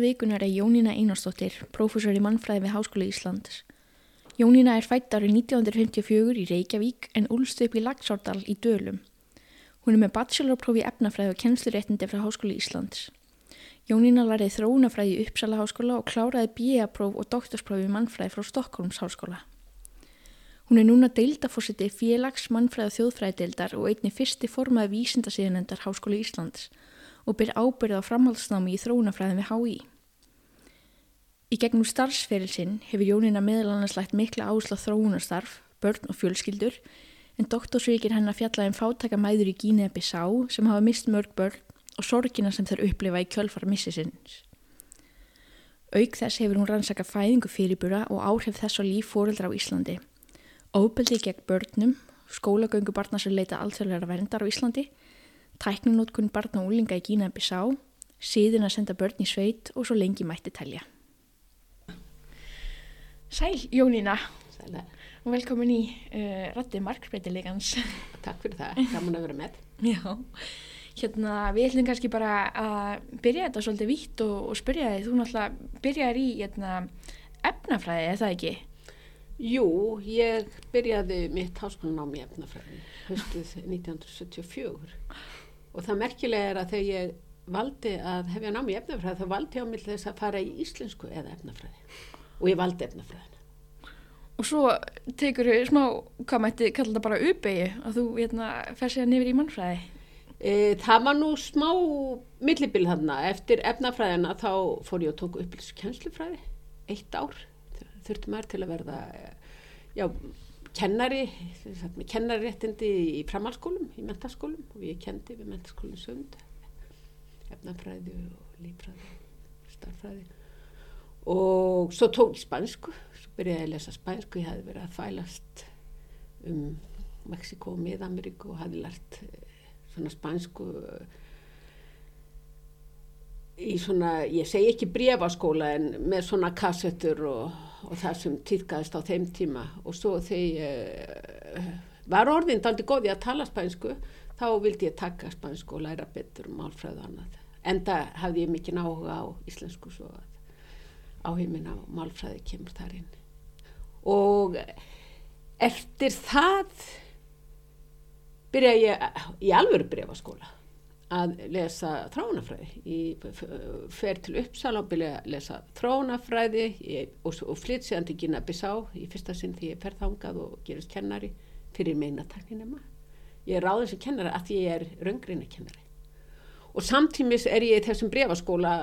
Gæstu vikunar er Jónína Einarstóttir, prófessor í mannfræði við Háskóla Íslands. Jónína er fætt árið 1954 í Reykjavík en úlst upp í Lagsárdal í Dölum. Hún er með bachelorprófi efnafræði og kennsluréttindi frá Háskóla Íslands. Jónína lærið þróunafræði í Uppsala Háskóla og kláraði BA-próf og doktorsprófi mannfræði frá Stokkólms Háskóla. Hún er núna deildafósiti félags mannfræði og þjóðfræðideildar og einni fyrsti formaði vísindasíðanendar Háskóla Íslands og byr ábyrð á framhaldsnámi í þróunafræðin við HÍ. Í gegnum starfsferilsinn hefur Jónina meðal annars lægt mikla áherslu á þróunarstarf, börn og fjölskyldur en doktorsvíkir hennar fjallaði um fátaka mæður í Gínei Bissá sem hafa mist mörg börn og sorgina sem þeir upplifa í kjölfara missisins. Auk þess hefur hún rannsaka fæðingu fyrirbura og áhrif þess á líf fóreldra á Íslandi. Óbeldi gegn börnum, skólagöngu barna sem leita alþjóðlega verndar á Íslandi, tæknunótkun barna og úlinga í Gínei Bissá, síðan að senda börn í sveit og svo lengi mætti telja. Sæl Jónína Sælega. og velkomin í uh, Rætti Markbreytilegans. Takk fyrir það, gaman að vera með. Já, hérna við ætlum kannski bara að byrja þetta svolítið vítt og, og spyrja þig. Þú náttúrulega byrjar í hérna, efnafræði, er það ekki? Jú, ég byrjaði mitt háskólanám í efnafræði höstuð 1974 og það merkilega er að þegar ég valdi að hefja nám í efnafræði þá valdi ég á mig til þess að fara í íslensku eða efnafræði og ég valdi efnafræðina. Og svo tekur þau smá, hvað mætti kalla þetta bara uppeyju að þú hérna, fer sér nefnir í mannfræði. E, það var nú smá millibil þarna. Eftir efnafræðina þá fór ég að tóku upplýsu kennslufræði eitt ár. Þurfti maður til að verða já, kennari, með kennariréttindi í framhalskólum, í mentaskólum og ég kendi við mentaskólum sund, efnafræði og lífræði, starfræði og svo tók ég spansku svo byrjaði að lesa spænsku. Ég hafði verið að fælast um Mexiko og Mið-Ameríku og hafði lært svona spænsku í svona, ég segi ekki brefaskóla en með svona kassettur og, og það sem týrkaðist á þeim tíma. Og svo þegar uh, var orðin daldi góði að tala spænsku þá vildi ég taka spænsku og læra betur um málfræðu annað. Enda hafði ég mikið náhuga á íslensku svo að áhugminn á málfræði kemur þar inn. Og eftir það byrja ég í alvöru brefaskóla að lesa þróunafræði ég fer til Uppsala og byrja að lesa þróunafræði ég, og, og flytt séðan til Gina Bissá í fyrsta sinn því ég fer þangað og gerist kennari fyrir meinatakninema ég ráðið sem kennari að ég er raungreina kennari og samtímis er ég í þessum brefaskóla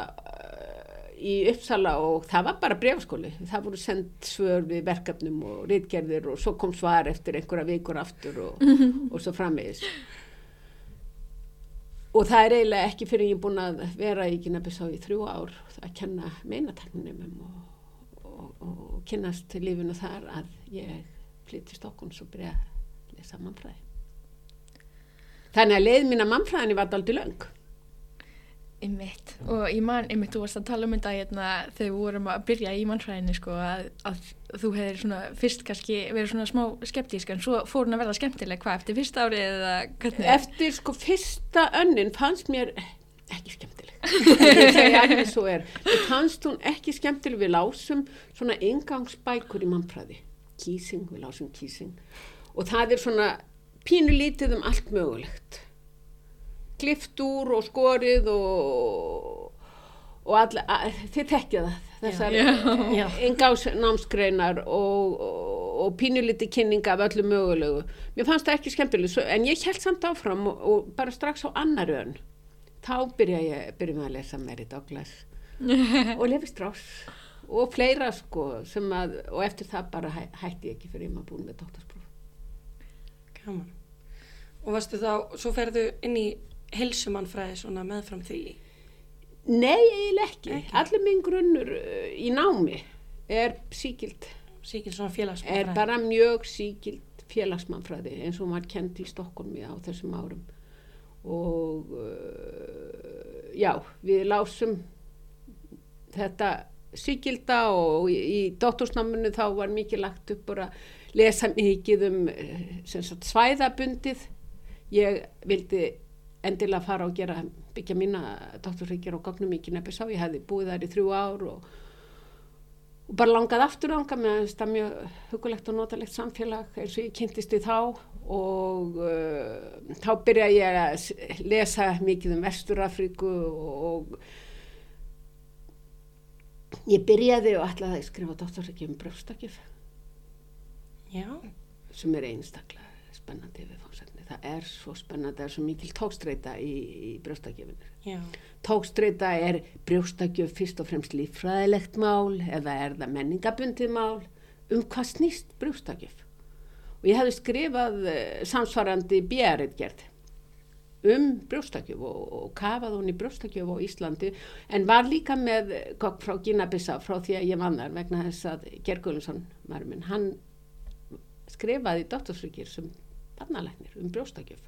í Uppsala og það var bara brefskóli það voru sendt svör við verkefnum og rítgerðir og svo kom svar eftir einhverja vikur aftur og, mm -hmm. og svo framvegis. Og það er eiginlega ekki fyrir ég búin að vera í Gínabissá í þrjú ár að kenna meinataknum og, og, og kynast lífinu þar að ég flytti Stokkons og byrja að lesa mannfræði. Þannig að leið mín að mannfræðinni var aldrei löng Einmitt. og ég man, einmitt, þú varst að tala um þetta hérna, þegar við vorum að byrja í mannfræðinni sko, að, að þú hefur svona fyrst kannski verið svona smá skeptísk en svo fór hún að verða skemmtileg, hvað, eftir fyrsta árið eða hvernig? Eftir sko fyrsta önnin fannst mér ekki skemmtileg. Svo er. Fannst hún ekki skemmtileg. Við lásum svona ingangsbækur í mannfræði. Kýsing, við lásum kýsing og það er svona pínu lítið um allt mögulegt klift úr og skorið og, og all, að, þið tekja það þessar engásnámsgreinar og, og, og pínuliti kynninga af öllu mögulegu. Mér fannst það ekki skemmtileg en ég held samt áfram og bara strax á annar ön þá byrja ég byrja með að lesa Mary Douglas og Levi Strauss og fleira sko að, og eftir það bara hæ, hætti ég ekki fyrir ég maður búin með doktorspróf. Gaman. Og varstu þá, svo ferðu inn í helsumannfræði svona meðfram því? Nei, eiginlega ekki. ekki. Allir minn grunnur uh, í námi er síkild. Síkild svona félagsmannfræði? Er bara mjög síkild félagsmannfræði eins og maður kendi í Stokkólmi á þessum árum. Og uh, já, við lásum þetta síkilda og í, í dóttorsnáminu þá var mikið lagt upp bara lesa mikið um sagt, svæðabundið. Ég vildi endilega fara og gera, byggja mína doktorsreikir og gognum í Kynabissá. Ég hefði búið þar í þrjú ár og, og bara langað aftur ánga með þess að mjög hugulegt og notalegt samfélag eins og ég kynntist í þá og uh, þá byrja ég að lesa mikið um Vesturafríku og ég byrjaði og ætlaði að skrifa doktorsreiki um bröfstakjöf Já, sem er einstaklega spennandi viðfóngsefni. Það er svo spennandi, það er svo mikil tókstreita í, í brjóstakjöfinu. já, Tókstreita er brjóstakjöf fyrst og fremst líffræðilegt mál eða er það menningabundið mál um hvað snýst brjóstakjöf. Og ég hefði skrifað uh, samsvarandi bjæritgerð um brjóstakjöf og, og kafað hún í brjóstakjöf á Íslandi en var líka með gogg frá Gínabissa frá því að ég vann þar vegna þess að Gergullinsson, maður minn, hann skrifaði doktorsrykir sem barnalæknir um brjóstakjöf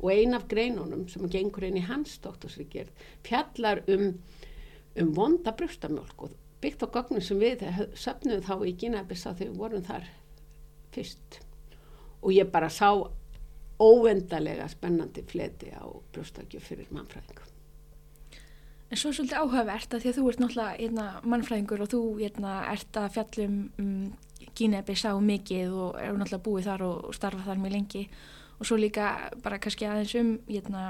og ein af greinunum sem gengur inn í hans doktorsrykir fjallar um, um vonda brjóstamjólk og byggt á gögnum sem við söpnum þá í Gínabissa þegar við vorum þar fyrst og ég bara sá óendalega spennandi fleti á brjóstakjöf fyrir mannfræðingu. En svo er svolítið áhugavert að því að þú ert náttúrulega hérna, mannfræðingur og þú hérna, ert að fjallum um, Gínebbi sá mikið og eru náttúrulega búið þar og, starfa þar mjög lengi. Og svo líka bara kannski aðeins um hérna,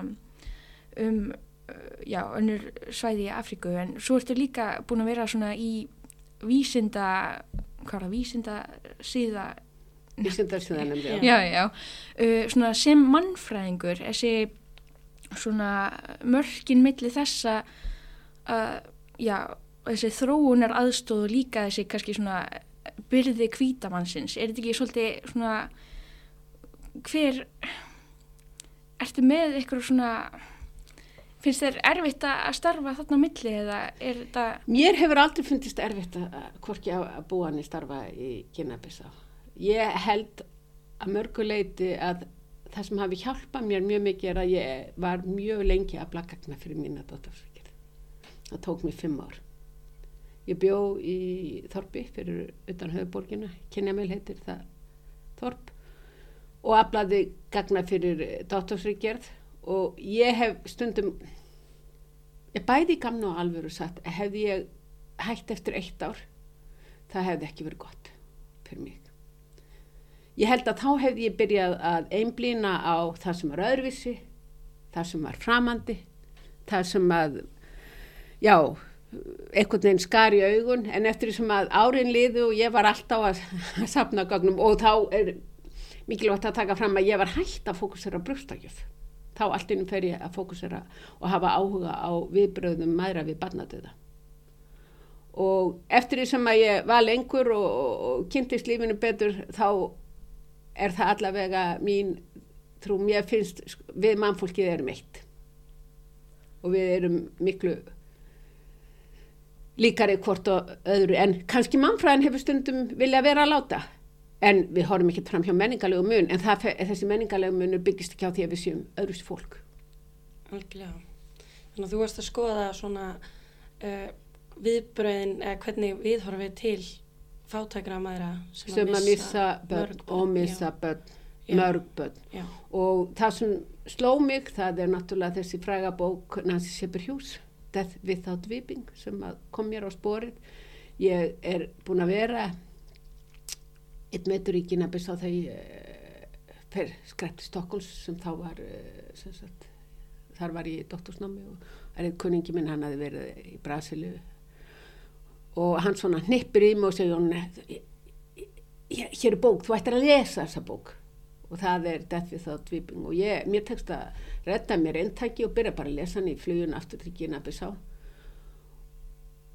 um uh, já, önnur svæði í Afríku. En svo ertu líka búin að vera svona í vísinda hvað er það, vísinda síða Vísindarsýðan nefndi já, já, uh, svona sem mannfræðingur þessi svona mörkin milli þessa uh, já, þessi þróunar aðstóð og líka þessi kannski svona byrði kvítamannsins er þetta ekki svolítið svona hver ertu með ykkur svona finnst þér erfitt að starfa þarna á milli eða er þetta Mér hefur aldrei fundist erfitt að, hvorki að, að búa hann í starfa í Kynabissa. Ég held að mörguleiti að það sem hafi hjálpað mér mjög mikið er að ég var mjög lengi að blakagna fyrir mína dóttarsvíkir. Það tók mér fimm ár. Ég bjó í Þorpi fyrir utan höfuborgina, Kynjamel heitir það Þorp. Og aflaði gagna fyrir dóttarsvíkjörð og ég hef stundum, ég bæði gamna og alvöru satt, hefði ég hægt eftir eitt ár, það hefði ekki verið gott fyrir mig. Ég held að þá hefði ég byrjað að einblýna á það sem var öðruvísi, það sem var framandi, það sem að, já, einhvern veginn skar í augun, en eftir því sem að árin liðu og ég var alltaf að, sapna gagnum og þá er mikilvægt að taka fram að ég var hægt að fókusera á brjóstakjöf. Þá allt innum fer ég að fókusera og hafa áhuga á viðbröðum maðra við barnatöða. Og eftir því sem að ég var lengur og, og, og kynntist lífinu betur þá er það allavega mín trú, mér finnst við mannfólkið erum eitt og við erum miklu líkari hvort og öðru. En kannski mannfræðin hefur stundum vilja vera að láta. En við horfum ekki fram hjá menningarlegu mun en það, þessi menningarlegu munur byggist ekki á því að við séum öðrus fólk. Algjörlega. Þannig að þú varst að skoða svona uh, viðbröðin eða hvernig viðhorfið til fátækra maðra sem, sem að missa börn og missa börn, mörg börn. Já, og það sem sló mig það er náttúrulega þessi fræga bók Nancy Shepard Hughes Death Without Weeping sem að kom mér á sporið. Ég er búin að vera eitt metur í Gínabis á þegar ég fer skrætt til Stokkons sem þá var eh, sem sagt, þar var ég í doktorsnámi og er einn kunningi minn hann hafi verið í Brasilu og hann svona hnippir í mig og segja hér er bók, þú ættir að lesa þessa bók og það er Death Without Weeping. Og ég, mér tekst að redda mér eintæki og byrja bara að lesa hann í flugun aftur til Gínabissá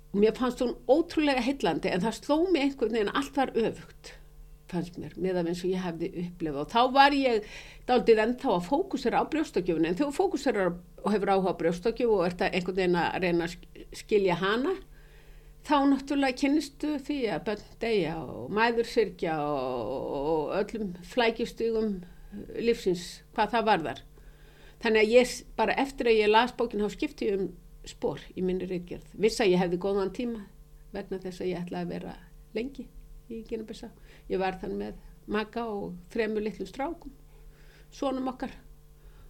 og mér fannst hún ótrúlega heillandi en það sló mig einhvern veginn allt var öfugt fannst mér, með að eins og ég hefði upplifað. Og þá var ég daldið ennþá að fókusera á brjóstakjöfun en þegar þú fókuserar og hefur áhuga á brjóstakjöfu og ert að einhvern veginn að reyna að sk- skilja hana þá náttúrulega kynnistu því að bönn deyja og mæður syrkja og, öllum flækjustugum lífsins, hvað það varðar. Þannig að ég bara eftir að ég las bókin þá skipti ég um spór í minni reitgerð. Viss að ég hefði góðan tíma vegna þess að ég ætlaði að vera lengi í Gínabissa. Ég var þann með maka og þremur litlum strákum, sonum okkar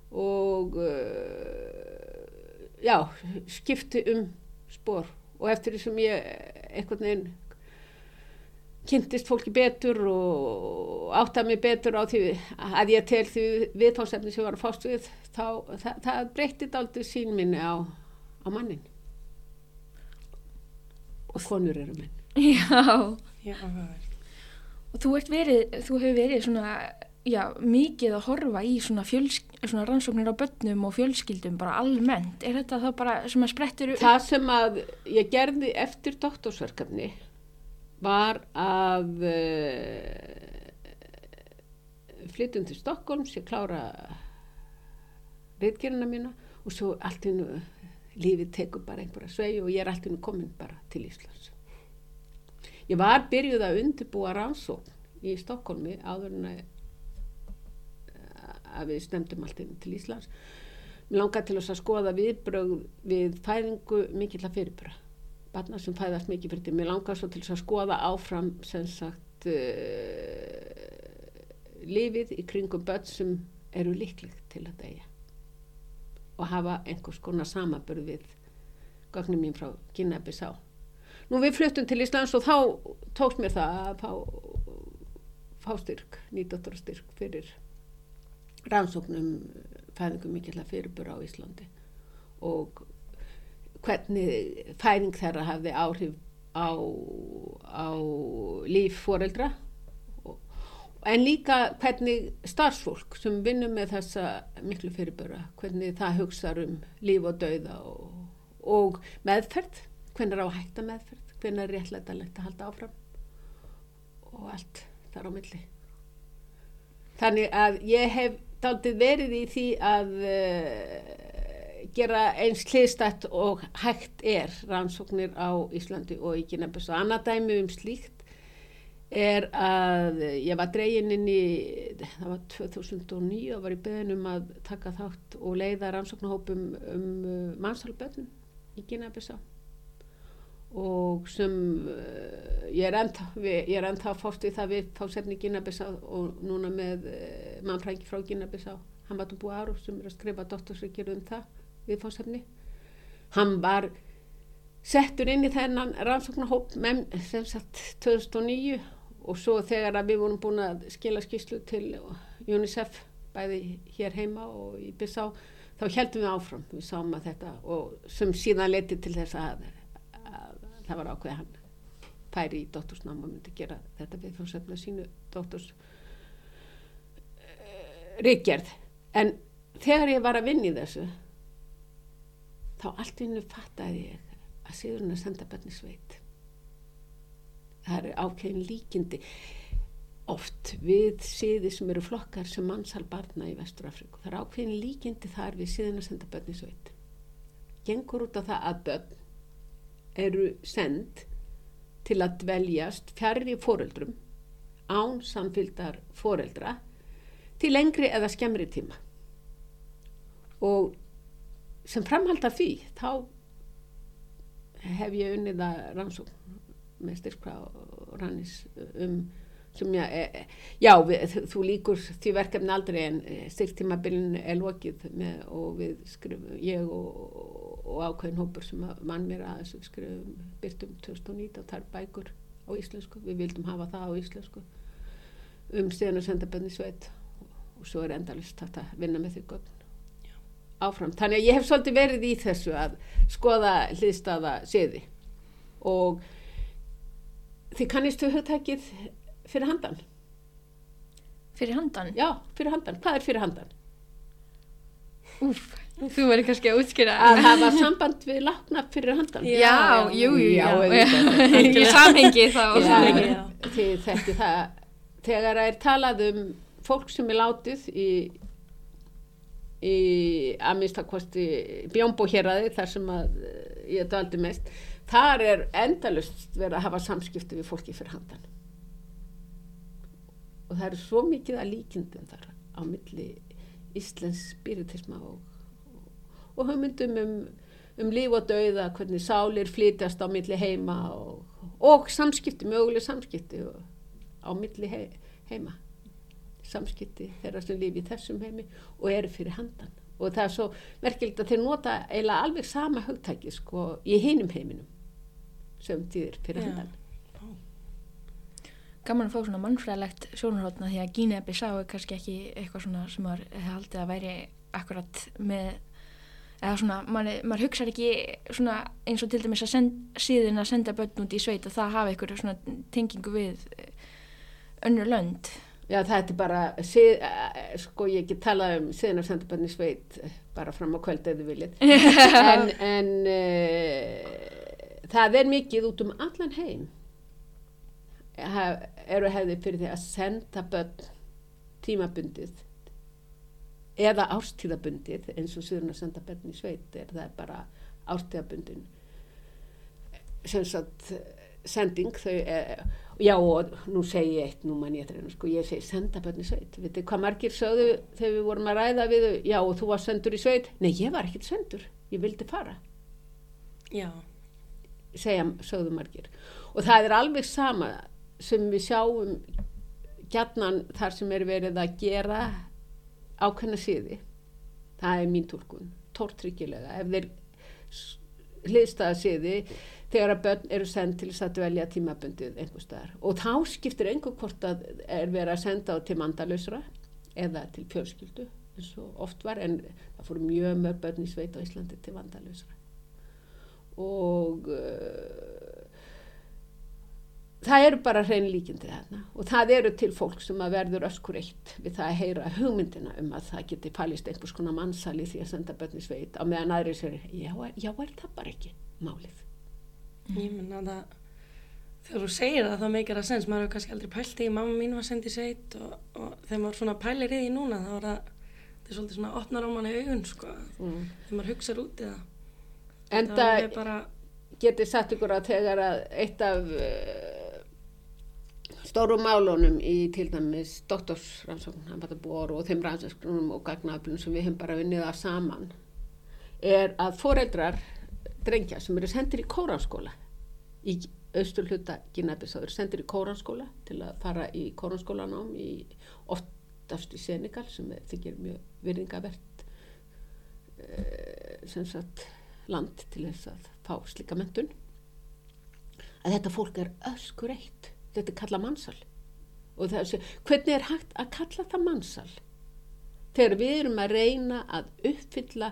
og uh, já, skipti um spór og eftir því sem ég einhvern veginn kynntist fólki betur og átta mig betur á því að ég tel því viðfáðsefni sem var að fást við þá það, það breyttið aldrei sín minni á, á mannin og konur eru minn Já, Já, og þú, ert verið, þú hefur verið svona, já, mikið að horfa í svona, svona rannsóknir á börnum og fjölskyldum bara almennt. Er þetta það bara sem að sprettur upp? Það sem að ég gerði eftir doktorsverkefni var að uh, flytjum til Stokkólms, ég klára reitgerina mína og svo allt innu lífið tekur bara einhverja svei og ég er allt innu komin bara til Íslands. Ég var byrjuð að undirbúa rannsókn í Stokkólmi áður en að, að við stemdum allt inn til Íslands. Mér langar til þess að skoða viðbröð við fæðingu mikill að fyrirbra. Barna sem fæðast mikið fyrir því. Mér langar svo til þess að skoða áfram sem sagt uh, lífið í kringum börn sem eru líklegt til að deyja og hafa einhvers konar samabörð við gögnum mín frá Guinea-Bissá. Nú við fluttum til Íslands og þá tókst mér það að fá, fá styrk, nýdóttur styrk fyrir rannsóknum fæðingum mikill að fyrirbura á Íslandi og hvernig fæðing þeirra hafði áhrif á, á líf foreldra en líka hvernig starfsfólk sem vinnur með þessa miklu fyrirbura, hvernig það hugsa um líf og dauða og, og meðferð, hvernig er á hætta meðferð, hvernig er réttlætalegt að halda áfram og allt þar á milli. Þannig að ég hef daldið verið í því að uh, gera eins hliðstætt og hægt er rannsóknir á Íslandi og í Kynabessa. Annað dæmi um slíkt er að ég var dregin inn í, það var 2009 og var í beðin um að taka þátt og leiða rannsóknahópum um uh, mannsalböðnum í Gínabissa og sem uh, ég er er ennþá fórst í það við fásefni Gínabissa og núna með mannfrængi frá þú búið áru sem er að skrifa dóttursrykjur um það við fásefni hann var settur inn í þennan rannsóknarhóp sem sagt 2009 og svo þegar að við vorum búin að skila skýslu til UNICEF bæði hér heima og í Bissá þá heldum við áfram, við sáum að þetta og sem síðan leti til þess að, að það var ákveð hann færi í dóttursnám og myndi gera þetta við fórsefna sínu dótturs ríkjærð en þegar ég var að vinna í þessu þá allt innu fattaði ég að síðan að senda bönni sveit það er ákveðin líkindi oft við síði sem eru flokkar sem mannsal barna í Vesturafriku. Það er ákveðin líkindi þar við síðan að senda börn í sveit. Gengur út á það að börn eru send til að dveljast fjari fóreldrum án samfylgdar fóreldra til lengri eða skemmri tíma. Og sem framhalda því þá hef ég unnið að rannsókn með styrkra og rannis um sem já, e, já við, þú líkur því verkefni aldrei en styrktímabilin er lokið með, og við skrifum, ég og, og ákveðin hópur sem mann mér að þessu skrifum byrtum 2019 þar bækur á íslensku, við vildum hafa það á íslensku um síðan að senda bönni sveit og svo er endalist að vinna með því gögn áfram. Þannig að ég hef svolítið verið í þessu að skoða hliðstaða siði og þið kannistu hugtækið fyrir handan. Fyrir handan? Já, fyrir handan. Hvað er fyrir handan? Úf, þú verður kannski að útskýra. Að hafa samband við lakna fyrir handan. Já, já jú, jú, já. já. Í samhengi þá. Já, þið þekki það. Þegar það er talað um fólk sem er látið í, í að minnstakosti aðið þar sem að ég dvaldi mest, þar er endalust verið að hafa samskipti við fólki fyrir handan. Og það er svo mikið að líkindum þar á milli Íslands spiritisma og, og hugmyndum um, um líf og dauða, hvernig sálir flytast á milli heima og, og samskipti, möguleg samskipti á milli he, heima samskipti þeirra sem lifi í þessum heimi og eru fyrir handan. Og það er svo merkilegt að þeir nota eiginlega alveg sama hugtæki sko í hinum heiminum sem þýðir fyrir Já. handan. Gaman að fá svona mannfræðilegt sjónarhóttna því að Gínea Bissá er kannski ekki eitthvað svona sem maður haldið að væri akkurat með eða svona, maður, maður hugsar ekki svona eins og til dæmis að send, síðan að senda börn út í sveit og það hafi eitthvað svona tengingu við eh, önnur lönd Já, það er bara, sið, eh, sko ég ekki tala um síðan að senda bönni sveit eh, bara fram á kvöld eða viljið. En, en uh, það er mikið út um allan heim. Hef, eru hefði fyrir því að senda börn tímabundið eða ástíðabundið eins og síðan að senda börn í sveit er það er bara ástíðabundin sem sagt sending þau, eh, já og nú segi ég eitt, nú mann ég þetta sko, ég segi senda börn í sveit, veitir hvað margir sögðu þegar við vorum að ræða við já og þú var sendur í sveit, nei ég var ekkert sendur. Ég vildi fara, Já, segja, sögðu margir. Og það er alveg sama sem við sjáum gjarnan þar sem er verið að gera ákveðna síði það er mín tólkun, tórtryggilega ef þeir hliðstæða síði þegar að börn eru send til þess að dvelja tímabundið einhver staðar. Og þá skiptir einhver hvort að er verið að senda á til mandalausra eða til fjölskyldu eins og oft var en það fóru mjög mörg börn í sveit á Íslandi til vandalausra og uh, það eru bara hrein líkindi þarna. Og það eru til fólk sem að verður öskur eitt við það að heyra hugmyndina um að það geti falist einhvers konar mannsali því að senda börn í sveit á meðan aðri sér, já, já, er það bara ekki málið. Ég menna það þegar þú segir það þá meikir það sens. Maður hefur kannski aldrei pælt í, mamma mín var sendið sveit og, og þegar maður svona pælir í því núna þá er það, það er svolítið svona opnar á manni augun sko, Mm. þegar maður hugsaður út í það. En það bara, getið satt ykkur að þegar að eitt af uh, stórum málunum í til dæmis doktorsrannsókn, hann var það búið og þeim rannsóknum og gagnaðaflunum sem við hefum bara unnið að saman er að foreldrar drengja sem eru sendir í kóranskóla í austur hluta Gínabissáður sendir í kóranskóla til að fara í kóranskólanám í oftast í Senegal sem er, þykir mjög virðingavert uh, sem sagt land til þess að fá slíka mentun að þetta fólk er öskur eitt þetta er kallað mannsal og þessi, hvernig er hægt að kalla það mannsal þegar við erum að reyna að uppfylla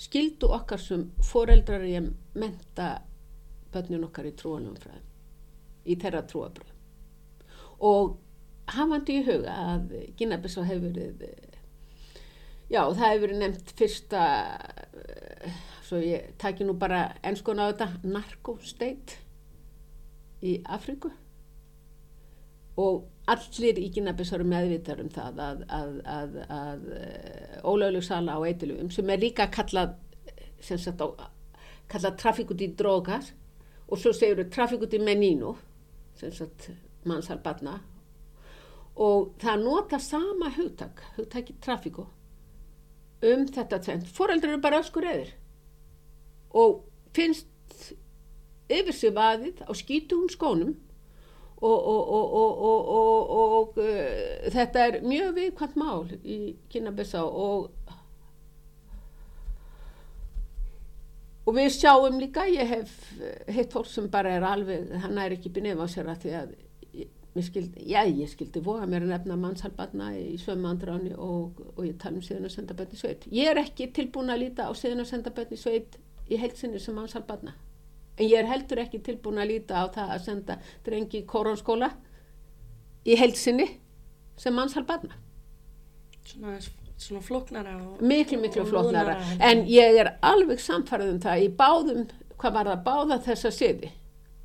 skildu okkar sem foreldrar í að menta börnun okkar í trúanum fræðum í þeirra trúabröð og hafandi í huga að Guinea-Bissau hefur verið já það hefur verið nefnt fyrsta svo ég taki nú bara enskun á þetta narko-state í Afríku. Og allir í Guinea-Bissau eru meðvitar um það að, að, að, að ólögleg sala á eitilum sem er líka kallað kallað trafík út í drogas og svo segjur við trafík út í menino sem sagt mannsal batna og það nota sama hugtak, hugtaki trafíku um þetta tvent. Fóreldrar eru bara öskur eðir og finnst yfir sig vaðið á skítugum skónum og, og, og, og, uh, þetta er mjög viðkvæmt mál í Kynabessa og og við sjáum líka, ég hef hitt fólk sem bara er alveg, hann er ekki byrnið á sér að því að ég, skildi, já, ég skildi voga mér að nefna mannsalbarna í sömu andráni og, ég tala um síðan að senda bönni sveit. Ég er ekki tilbúin að líta á síðan að senda bönni sveit í heilsinni sem mannsalbarna. En ég er heldur ekki tilbúin að líta á það að senda drengi í koronskóla í heilsinni sem mannsalbarna. svona, svona flóknara og, Miklu, miklu lúðnara, En ég er alveg samfarið um það í báðum, hvað var það, báða þessa siði.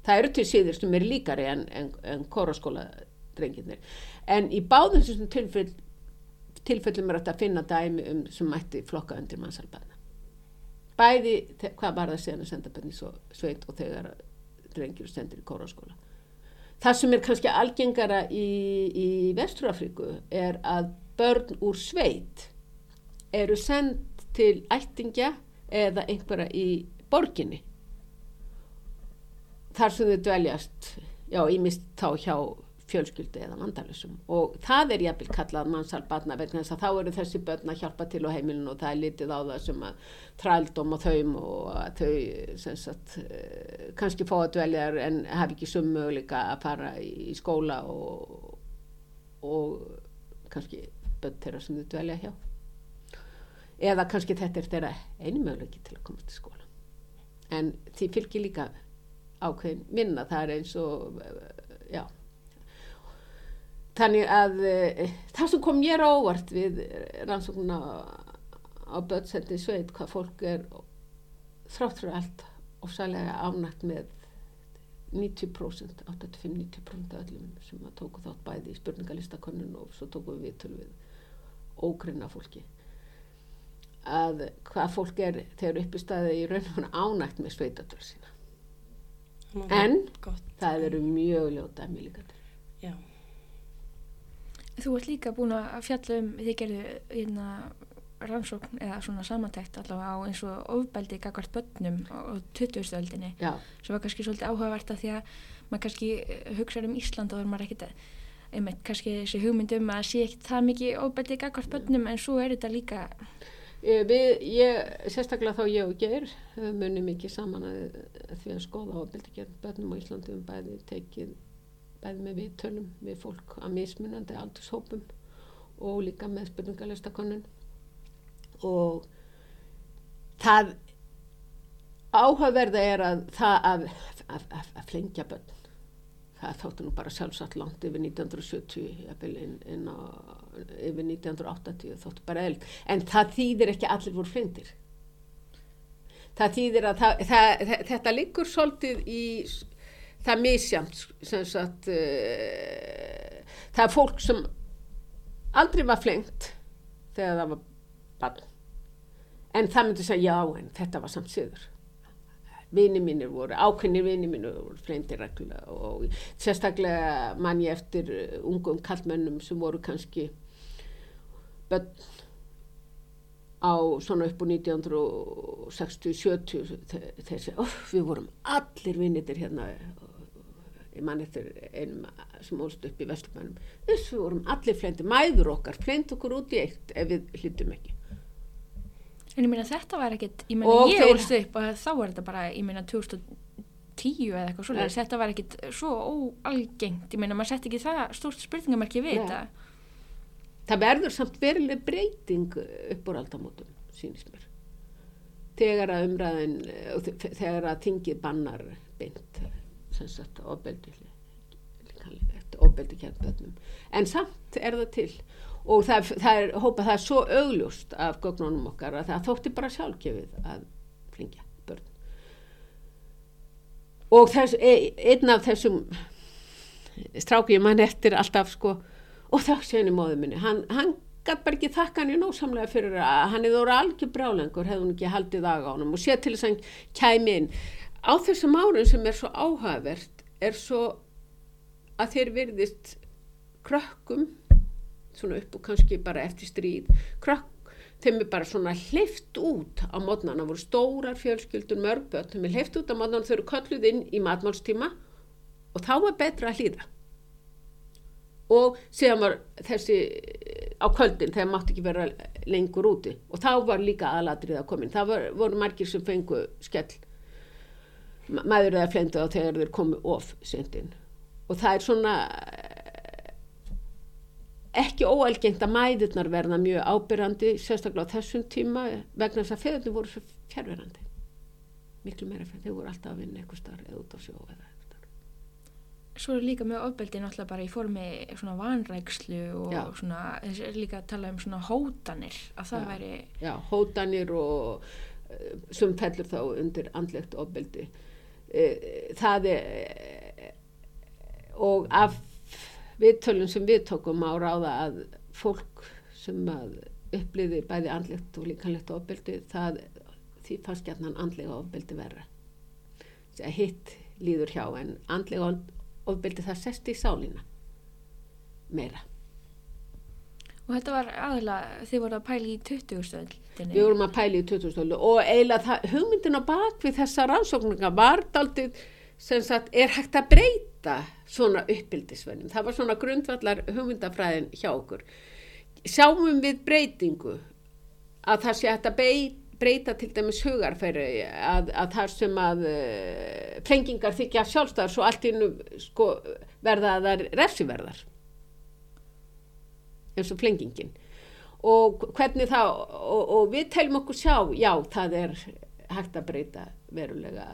Það eru til siðir sem er líkari en, en, en koronskóla drenginir. En í báðum þessum tilfell, tilfellum er þetta að finna dæmi um sem mætti flokka undir mannsalbarna. Bæði, hvað var það síðan að senda bönni svo sveit og þegar drengir sendir í kóraskóla. Það sem er kannski algengara í, í Vesturafriku er að börn úr sveit eru sendt til ættingja eða einhverja í borginni. Þar sem þau dveljast, já, ímist þá hjá fjölskyldu eða vandalusum og það er jafnvel kallað mannsal barna vegna þess að þá eru þessi börn að hjálpa til á heimilinu og það er litið á það sem að trældum og þaum og að þau sagt, eh, kannski fá að dveljar en hafi ekki summu líka að fara í skóla og, og kannski börn þeirra sem þau dvelja hjá. Eða kannski þetta er þeirra einu möguleiki til að koma til skóla. En því fylgir líka ákveðin minna. Það er eins og já þannig að uh, það sem kom mér ávart við rannsóknuna á börnsendi sveit hvað fólk er þráttur allt og sælega ánægt með 90% 85-90% öllum sem að tóku þátt bæði í spurningalistakonun og svo tóku við viðtölu við ógrinna fólki. Að hvað fólk er þegar uppi staði í raun og hann ánægt með sveitatölu sína. En gott. það eru mjög ljóta mjög líka. Til já Þú ert líka búin að fjalla um þið gerðu hérna rannsókn eða svona samantækt allavega á eins og ofbeldi gagvart börnum á 2000-öldinni sem var kannski svolítið áhugavert að því að maður kannski hugsaður um Ísland og er maður ekkit einmitt kannski þessi hugmyndum að sé ekkit það mikið ofbeldi gagvart börnum en svo er þetta líka Við, ég, sérstaklega þá ég og Geir munum mikið saman að því að skoða ofbeldi gert börnum á Íslandi. Um bæði tekið bæði með viðtölum við fólk að mismunandi aldurshópum og líka með spurningarlistakonun og það áhugaverða er að það að, að, að, að flengja börn. Það þóttu nú bara sjálfsagt langt yfir 1970 inn, inn á, yfir 1980 þóttu bara eld en það þýðir ekki allir voru flengtir það þýðir að það, það, þetta liggur svolítið í það er misjamt sagt, uh, það er fólk sem aldrei var flengt þegar það var bann en það myndi segja já en þetta var samt siður. Vini mínir voru, ákveðnir vini mínir voru flengtir reglulega og sérstaklega mann ég eftir ungum kallmönnum sem voru kannski bönn á svona upp á 1960-70 þeir segja, við vorum allir vinnitir hérna ég man eftir einum sem ólst upp í Vestlumannum þess við vorum allir flendi, mæður okkar flend okkur út í eitt ef við hlutum ekki. En ég meina þetta var ekkit ég meina ég þeir... ólst upp og þá var þetta bara ég meina 2010 eða eitthvað svolítið þetta var ekkit svo óalgengt. Ég meina maður sett ekki það stórst spurningamarki við þetta. Það verður samt verileg breyting upp úr aldamótum sínist mér. Þegar að umræðin þegar að tingið bannar beint ofbeldi ofbeldi kjærnbötnum en samt er það til. Og það, það er, hópa það er svo augljóst af gögnunum okkar að það þótti bara sjálfgefið að flingja börn. Og þess, e, einn af þessum strákjum hann eftir alltaf sko og það sé henni móðu minni. Hann, hann gæti bara ekki þakka hann í nósamlega fyrir að hann hefði voru algjör brálengur hefði hann ekki haldið hann og sé til þess að hann kæmi inn á þessum árun sem er svo áhugavert er svo að þeir virðist krökkum svona upp og kannski bara eftir stríð krökk, þeim er bara svona hlift út á mótnana, voru stórar fjölskyldur mörgböld, þeim er hlift út á mótnana þau eru kölluð inn í matmálstíma og þá var betra að hlýða. Og síðan var þessi á kvöldin þegar mátti ekki vera lengur úti. Og þá var líka aðladrið að komin, var, voru margir sem fengu skell maður eða flendu á þegar þeir komu of sendin og það er svona eh, ekki óalgengt að mæðurnar verða mjög ábyrrandi sérstaklega á þessum tíma vegna þess að feðunum voru svo fjárverandi miklu meira fyrir þau voru alltaf að vinna eitthvað starf eða út á sjó eða eitthvað Svo er líka með ofbeldi náttúrulega bara í formi svona vanrækslu og Já. svona, líka að tala um svona hótanir að það Já. væri Já, hótanir og uh, sem fellur þá undir andlegt ofbeldi Eh, það er og af viðtölum sem við tókum á ráða að fólk sem að uppliði bæði andlegt og líkanlegt ofbeldi það því fannst gætnan andlega ofbeldi verra. Hitt líður hjá en andlega ofbeldi það sest í sálina meira. Og þetta var aðalega þið voru að pæli í 20 stöld við vorum að pæli í 2000 og eiginlega hugmyndin á bakvið þessa rannsókninga var daldið sem sagt er hægt að breyta svona uppbyldisvennum. Það var svona grundvallar hugmyndafræðin hjá okkur. Sjáum við breytingu að það sé hægt að breyta, til dæmis hugarfæri að, að það sem að flengingar þykja sjálfstæðar svo allt innu sko, verða að það er refsiverðar eins og flengingin og hvernig það og, og við teljum okkur sjá já það er hægt að breyta verulega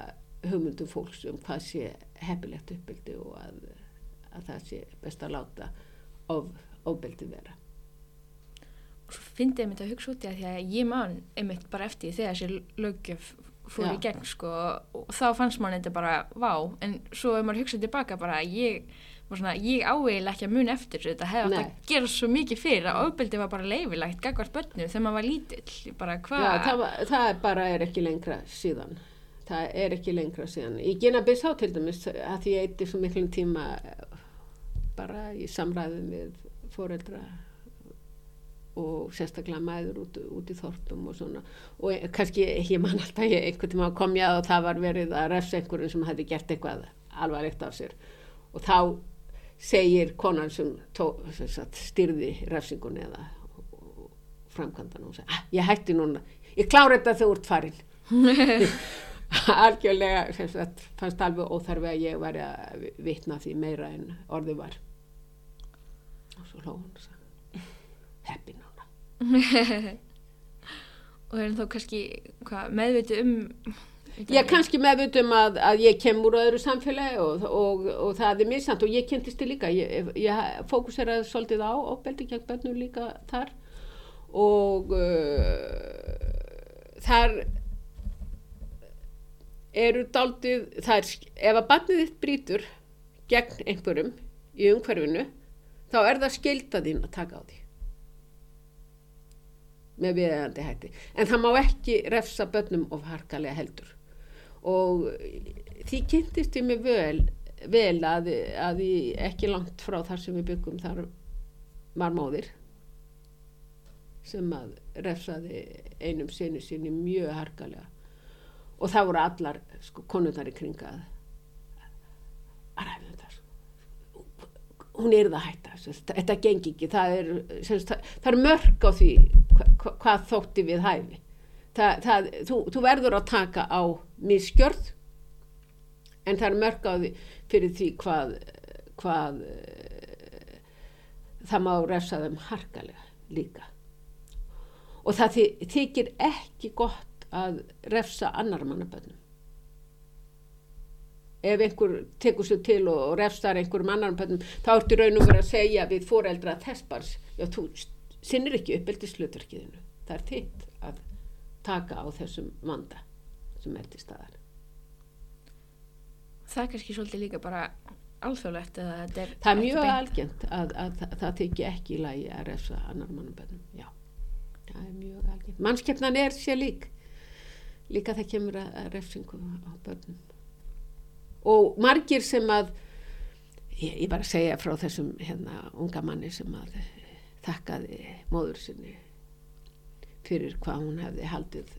hugmyndum fólks um hvað sé heppilegt uppbyldi og að, að það sé best að láta of, ofbyldi vera og svo fyndi ég mitt að hugsa út í að því að ég man einmitt bara eftir þegar þessi löggjöf fór í Já. gegn sko og þá fannst mann þetta bara vá en svo ef maður hugsaði tilbaka bara ég var svona, ég ávegilega ekki að muna eftir þetta hefði átt að gera svo mikið fyrir að ofbeldi var bara leifilegt gagvart börnu þegar maður var lítill bara hvað Já, það, það er bara er ekki lengra síðan. Það er ekki lengra síðan. Í Gina Bissá til dæmis, að því ég eitti svo miklum tíma bara í samræðum við foreldra og sérstaklega mæður út, út í þortum og svona. Og ég- kannski, ég man alltaf, ég einhvern tíma kom ég að og það var verið að refsa einhverjum sem hefði gert eitthvað alvarlegt af sér. Og þá segir konan sem, tó, styrði refsingunni eða framkvæmdan og segja, ah, ég hætti núna, ég klára þetta þegar þú ert farin. Algjörlega, sagt, fannst alveg óþarfi að ég væri að vitna því meira en orðið var. Og svo hló hún og sagði, heppi núna. og er þá kannski meðviti um Er kannski meðvutum að, að ég kem úr öðru samfélagi og, og, og það er missamt og ég kynntist þið líka. Ég, ég fókuseraði svolítið á opbeldi gegn börnum líka þar og uh, þar eru daldið, það er, ef að barnið þitt brýtur gegn einhverjum í umhverfinu, þá er það skilda þín að taka á því með viðeigandi hætti. En það má ekki refsa börnum of harkalega heldur. Og því kynntist ég mig vel, vel að, að ég ekki langt frá þar sem við byggum þar var móðir sem að refsaði einum sinni sinni mjög harkalega. Og það voru allar sko, konurnar í kringa að að ræða þetta sko. hún er það hætta sem sagt, þetta gengi ekki. Það er, sem sagt, það, það er mörg á því hva, hva, hvað þótti við hæfi það, það, þú, þú verður að taka á miskjörð en það er mörg á því fyrir því hvað, hvað eh, það má refsa þeim harkalega líka. Og það þy- þykir ekki gott að refsa annar mannabönnum ef einhver tekur sér til og, refstar einhverjum annar bönnum þá ertu raun og verið að segja við foreldra þess bars, já þú sinnir ekki uppeldisluturkiðinu það er þitt að taka á þessum vanda sem er til staðar. Það er kannski svolítið líka bara alþjóðlegt þetta er það er mjög beint. algengt að, að, að það þykja ekki í lagi að refsa annar mannabönnum já, það er mjög algengt. Mannskeppnan er sér lík. Líka það kemur að, að refsingu á börnum. Og margir sem að ég, ég bara segja frá þessum hérna unga manni sem að þakkaði móður sinni fyrir hvað hún hefði haldið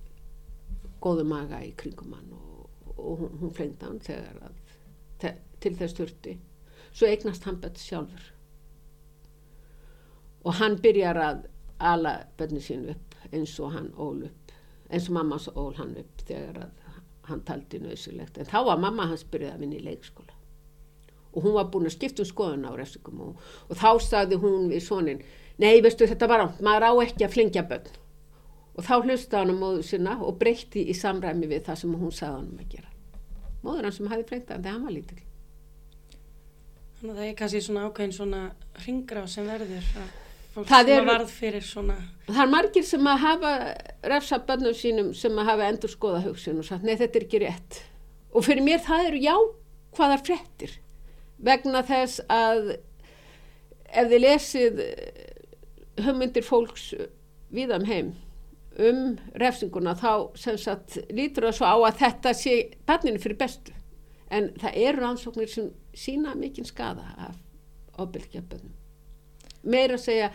góðu maga í kringum hann og, og hún, hún flengdi hann þegar að te, til þess þurfti. Svo eignast hann bett sjálfur. Og hann byrjar að ala bönni sín upp eins og hann ól upp eins og mamma hans ól hann upp þegar að hann taldi nöðsilegt en þá var mamma hans byrjað að vinna í leikskóla. Og hún var búin að skipta um skoðun á refsingum og, og þá sagði hún við sonin nei veistu þetta var átt, maður á ekki að flingja bönn og þá hlusta hann á móður sinna og breytti í samræmi við það sem hún sagði hann um að gera móður hann sem hafi flengt hann þegar hann var lítill Þannig að það er kannski svona ákveðin svona ringra sem verður Það er- svona Það er margir sem að hafa refsa bönnum sínum sem að hafa endur skoða hugsun og sagt, nei þetta er ekki rétt. Og fyrir mér það eru jákvæðar fréttir vegna þess að ef þið lesið hugmyndir fólks viðam heim um refsinguna þá sem sagt lítur það svo á að þetta sé banninu fyrir bestu. En það eru rannsóknir sem sína mikinn skada af ofbylgja bönnum. Meira að segja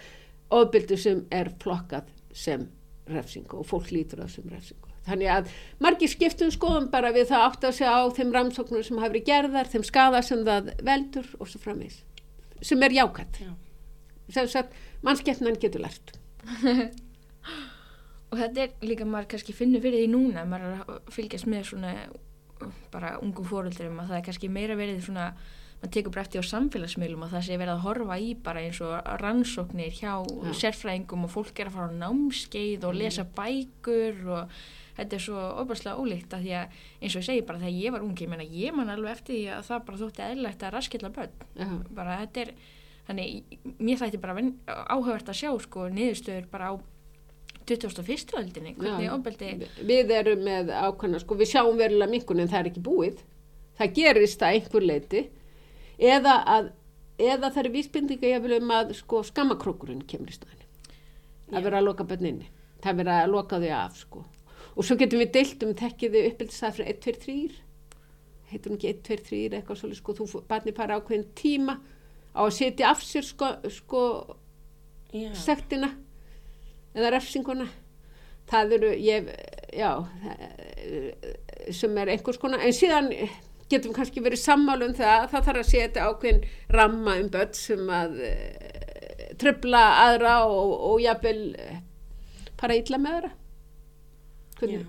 ofbyldu sem er flokkað sem refsingu og fólk lítur það sem refsingu. Þannig að margir skiptum skoðum bara við það átt að segja á þeim rannsóknum sem hafa verið gerðar, þeim skada sem það veldur og svo framvís. Sem er jákvæmt. Já. Þess að mannskeppnan getur lært. Og þetta er líka maður kannski finnur fyrir því núna, maður er að fylgjast með svona uh, bara ungum fóröldurum að það er kannski meira verið svona, maður tekur bara eftir á samfélagsmiðlum og það sé verið að horfa í bara eins og rannsóknir hjá Já. sérfræðingum og fólk er að fara á námskeið og lesa bækur og þetta er svo óbærslega ólíkt að því að eins og ég segi bara þegar ég var ungi, ég meina ég man alveg eftir því að það bara þótti eðlilegt að raskilla börn Já. bara þetta er þannig, mér þætti bara áhugavert að sjá sko niðurstöður bara á 2001. öldinni hvernig ofbeldi Við erum með ákvæmna, sko, við sjáum verulega minkun en það er ekki búið. Það gerist að einhver leiti eða að eða það er vísbindinga ég vil um að sko skammakrókurinn kemur í staðinu. Já. Að vera að loka bönninni. Það er verið að loka því af, sko. Og svo getum við deilt um tekkiði uppbyldisað fyrir 1, 2, 3. Heitur hún ekki 1, 2, 3 eitthvað svolítið, sko, þú barni fara ákveðin tíma á að setja af sér, sko, sko sektina eða refsinguna það eru, ég, já sem er einhvers konar en síðan getum kannski verið sammálu um það, það þarf að setja ákveðin ramma um börn sem að e, tröfla aðra og, og jafnvel e, fara illa með aðra. Hvernig?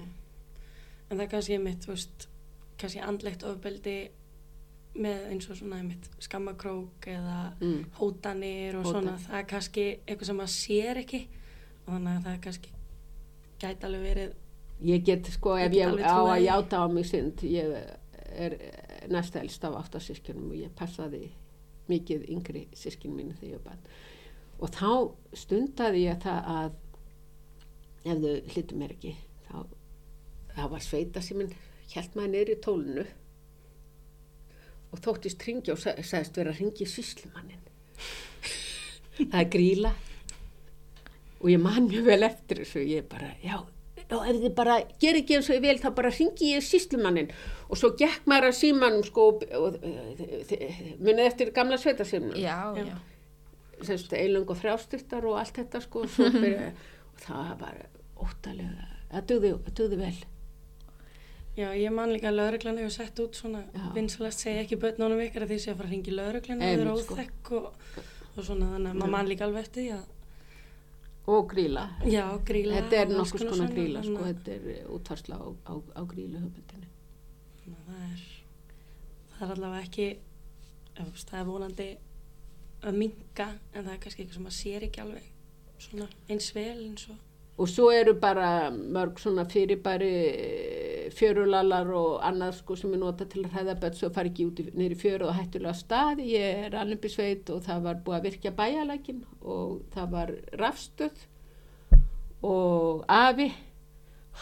En það er kannski mitt, þú veist, kannski andlegt ofbeldi með eins og svona mitt skammakrók eða Mm. hótanir og Hótanir. svona, það er kannski eitthvað sem maður sér ekki þannig að það er kannski gæti alveg verið, Ég get sko Ég ef ég á að játa á mig synd ég er næsta elst af áttasískinum og ég passaði mikið yngri sískin mínu þegar ég barn. Og þá stundaði ég það að ef þau hlutu mér ekki þá, þá var sveita sem minn held maður í tólunu og þóttist ringja og sa- sagðist vera að ringja í síslumannin það er gríla og ég man mjög vel eftir þessu. Ég bara, já, já ef þið bara ger ekki eins og ég vil, þá bara ringi ég síslumannin og svo gekk maður að símanum sko og, og, munið eftir gamla sveitasímanum já, Já. eilung og frjásturtar og allt þetta sko og, svo byrja, og það var óttalega það dugði vel. Já ég man líka að lauruglan hefur sett út svona vinsalast segja ekki börnunum ykkar að því sé að fara að ringi lauruglan eða Einmitt, vera sko. óþekk og, og svona þannig að maður man líka alveg eftir því að og gríla já, gríla þetta er nokkuð konar gríla sko, þetta er útvarsla á, á, á grílu að það er það er allavega ekki það er vonandi að minka en það er kannski eitthvað sem maður sér ekki alveg svona eins vel eins og og svo eru bara mörg svona fyrirbæri fjörulalar og annað sko sem er nota til að hræða börn svo fari ekki út í fjöru og hættulega stað. Ég er alveg sveit og það var búið að virkja bæjalækin og það var rafstöð. Og afi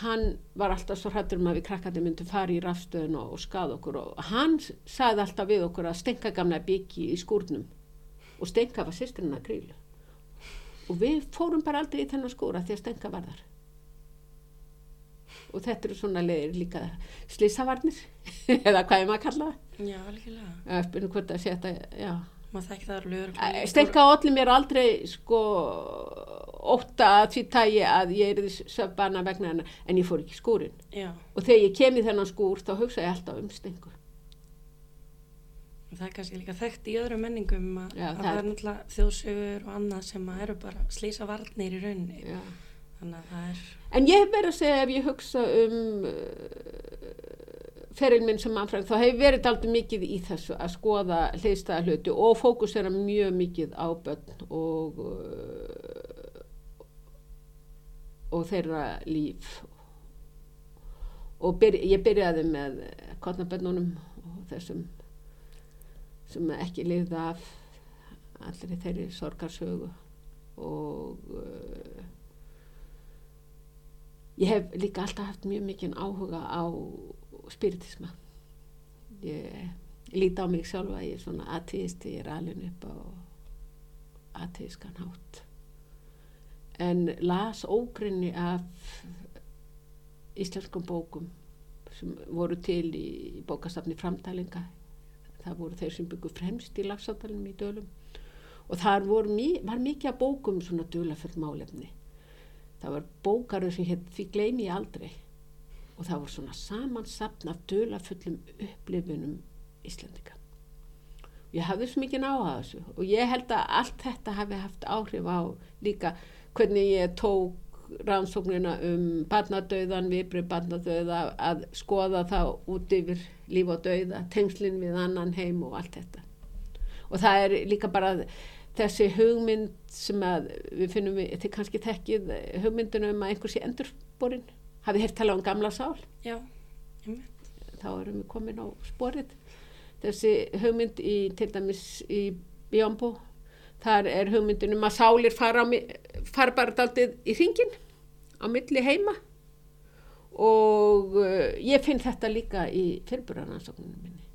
hann var alltaf svo hrættur um að við krakkandi myndum fara í rafstöðun og, og skada okkur. Og hann sagði alltaf við okkur að stenka gamla byggi í skúrnum og stenka var sýstirinn að grílu og við fórum bara aldrei í þennan skúra því að stenga var þar og þetta eru svona leiðir líka. Slísavarnir eða hvað er maður að kalla það. Já, Eða spyrum hvort að setja, já stenka allir mér aldrei sko ótta að því tægi að ég er því söfbana vegna hennar en ég fór ekki skúrin já, og þegar ég kem í þennan skúr þá hugsa ég alltaf um stengu og það er kannski líka þekkt í öðrum menningum að, það er- náttúrulega þjóðsögur og annað sem eru bara slýsa varnir í rauninni já. þannig að það er En ég hef verið að segja ef ég hugsa um uh, feril minn sem mannfræðing, þá hef verið aldrei mikið í þessu að skoða hliðstæða hluti og fókusera mjög mikið á börn og, uh, og þeirra líf. Og byr, ég byrjaði með kotnabönnunum og þessum sem ekki lifði af allir þeirri sorgarsögu og uh, Ég hef líka alltaf haft mjög mikinn áhuga á spiritisma. Ég líti á mig sjálfa, ég er svona ateist, ég er alveg upp á ateiskan hátt. En las ógrinni af íslenskum bókum sem voru til í bókastafni framtælinga. Það voru þeir sem byggu fremst í lagsátalunum í dölum. Og mi- var mikið af bókum svona dulafull málefni það var bókarur sem hétt því gleymi ég aldrei og það voru svona samansapn af dulafullum upplifunum Íslandika. Ég hafði svo mikið náða þessu og ég held að allt þetta hafi haft áhrif á líka hvernig ég tók rannsóknina um barnadauðan, viðbrið barnadauða að skoða það út yfir líf og dauða, tengslinn við annan heim og allt þetta. Og það er líka bara þessi hugmynd sem að við finnum við, þetta er kannski tekkið hugmyndunum um að einhversi endursporin hafið hér talað um gamla sál? Já, þá erum við komin á sporið. Þessi hugmynd í til dæmis í Bjómbó þar er hugmyndin um að sálir fara, fara bara daldið í hringin á milli heima. Og uh, ég finn þetta líka í fyrirbúranansóknunum minni.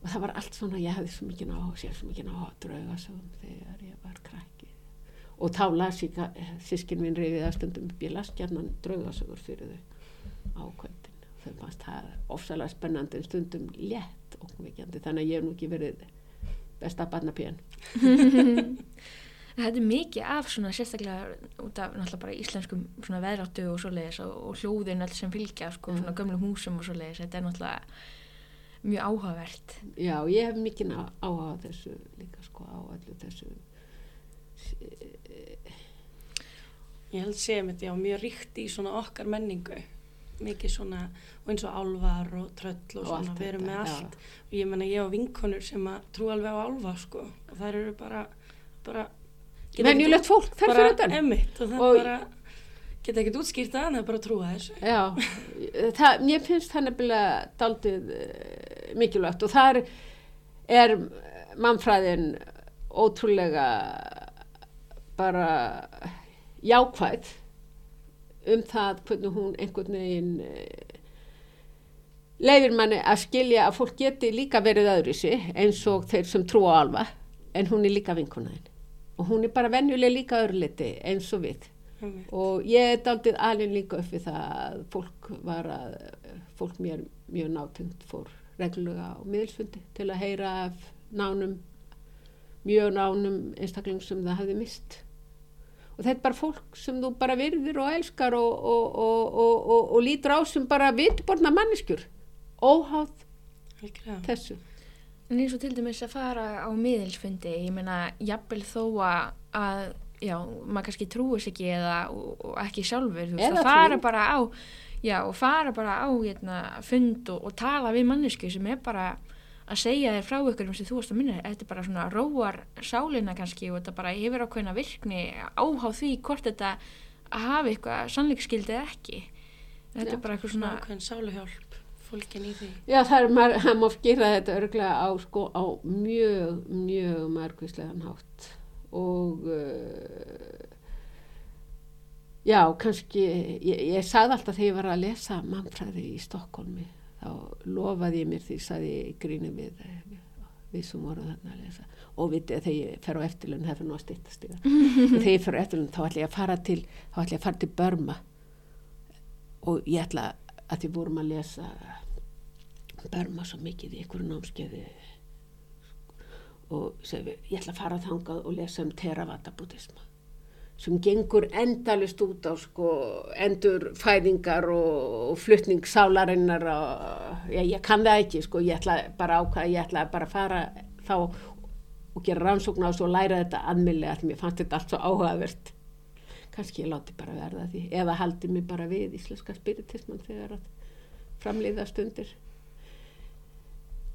Og það var allt svona ég hefði svo mikið á sér svo mikið á draugasögum þegar ég var krakki. Og þá las ég sískin minn reyfið að stundum upp ég las gerðan draugasögur fyrir þau á kvöldin. Þau fannst það ofsalega spennandi en stundum létt og mikjandi þannig að ég hef nú ekki verið besta barnapíðan Þetta er mikið af svona sérstaklega út af náttúrulega bara íslenskum svona veðráttu og svoleiðis og, og hljóðin alls sem fylgja sko, Mm. svona gömlum húsum og svoleiðis. Þetta er náttúrulega mjög áhugavert. Já, ég hef mikið áhuga þessu líka sko á allu þessu Ég held sé mitt, já, mjög ríkt í svona okkar menningu. Mikið svona, og eins og álvar og tröll og Og svona, við erum þetta, með allt. Og ég menna, ég á vinkonur sem að trú alveg á álva, sko. Og þær eru bara, bara... venjulegt fólk bara fyrir utan Emmitt, og það Og- bara, geta ekkert útskýrt það, en það er bara að trúa þessu. Já, það, mér finnst það nefnilega daldið uh, mikilvægt og þar er mannfræðin ótrúlega bara jákvæð um það hvernig hún einhvern veginn uh, leifir manni að skilja að fólk geti líka verið öðru sig eins og þeir sem trúa alva en hún er líka vinkunaðin og hún er bara venjuleg líka öðruliti eins og við. Einmitt. og ég er daldið alveg líka upp við það að fólk var að fólk mér mjög nátund fór reglulega á miðilsfundi til að heyra af nánum mjög nánum einstaklingum sem það hafði mist og þetta er bara fólk sem þú bara virðir og elskar og, og, og, og, og, og lítur á sem bara vitborna manneskjur óháð Algjörlega. þessu En eins og til dæmis að fara á miðilsfundi, ég meina, jafnvel þó að, að já, maður kannski trúis ekki eða og, og ekki sjálfur, þú veist, Eða að fara trú. bara á, já, og fara bara á hérna, fund og, og tala við mannesku sem er bara að segja þér frá ykkur sem þú varst að minna, þetta er bara svona róar sálina kannski og þetta bara hefur ákveðna virkni áhá því hvort þetta hafi eitthvað sannleiksskildi eða ekki. Þetta Já, er bara eitthvað Svona ákveðin sáluhjálp fólkin í því. Já, það er maður, það má gera þetta örglega á, sko, á mjög, mjög margvíslegan hátt og uh, já, kannski, ég, ég sagði alltaf þegar ég var að lesa mannfræði í Stokkólmi, þá lofaði ég mér því, sagði ég í gríni við, við sem voru þarna að lesa. Og vitið þegar ég fer á eftirlun, það fyrir nú að stýttast í það, þegar ég fer á eftirlun þá ætla ég að fara til, þá ætla ég að fara til Börma og ég ætla að því vorum að lesa Börma svo mikið í einhverju námskeiði. Og segi, ég ætla að fara þangað og lesa um Theravada buddhisma sem gengur endalist út á sko endur fæðingar og, og flutning sálarinnar og ég, ég kann það ekki sko, ég ætla bara ákvað, ég ætla bara að fara þá og gera rannsókn á þessu og læra þetta aðmillega, allir mér fannst þetta allt svo áhugavert. Kannski ég láti bara verða því eða haldi mig bara við íslenska spiritisman þegar að framleiða stundir.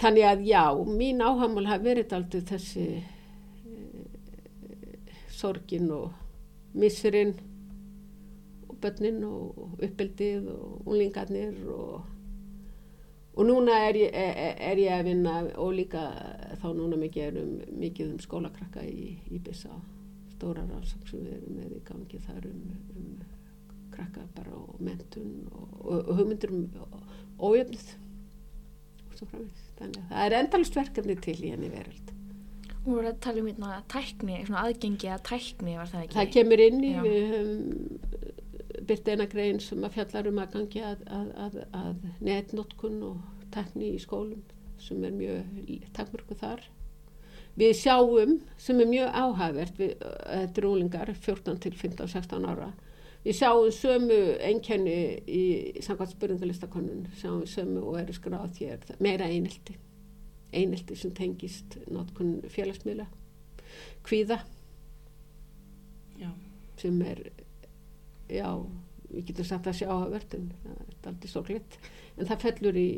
Þannig að já, mín áhamál hafi verið aldrei þessi e, sorgin og missurinn og börnin og uppeldið og unlingarnir og, og núna er ég, er, er ég að vinna og líka þá núna mikið um, mikið um skólakrakka í, í Byssa stóra rannsók sem við erum með í gangi þar um, um krakka bara og mentun og, og, og hugmyndur um ójöfnið og svo framins þannig að það er endalist verkefni til í henni veröld Þú voru að tala um hérna tækni, svona aðgengi að tækni var það ekki? það kemur inn í Já. við höfum byrta eina grein sem að fjallar um að gangi að, að, að, að netnotkun og tekni í skólum sem er mjög takmörku þar við sjáum sem er mjög áhæfvert við, þetta er úlingar 14 til 15, 16 ára Við sjáum sömu einkenni í samkvæmt spurningarlistakonun, sjáum við sömu og eru skráð hér, meira einelti, einelti sem tengist náttúrulega félagsmiðla, kvíða Já. sem er, já, við getum sagt að sjá að verðin, það er aldrei sorglitt, en það fellur í,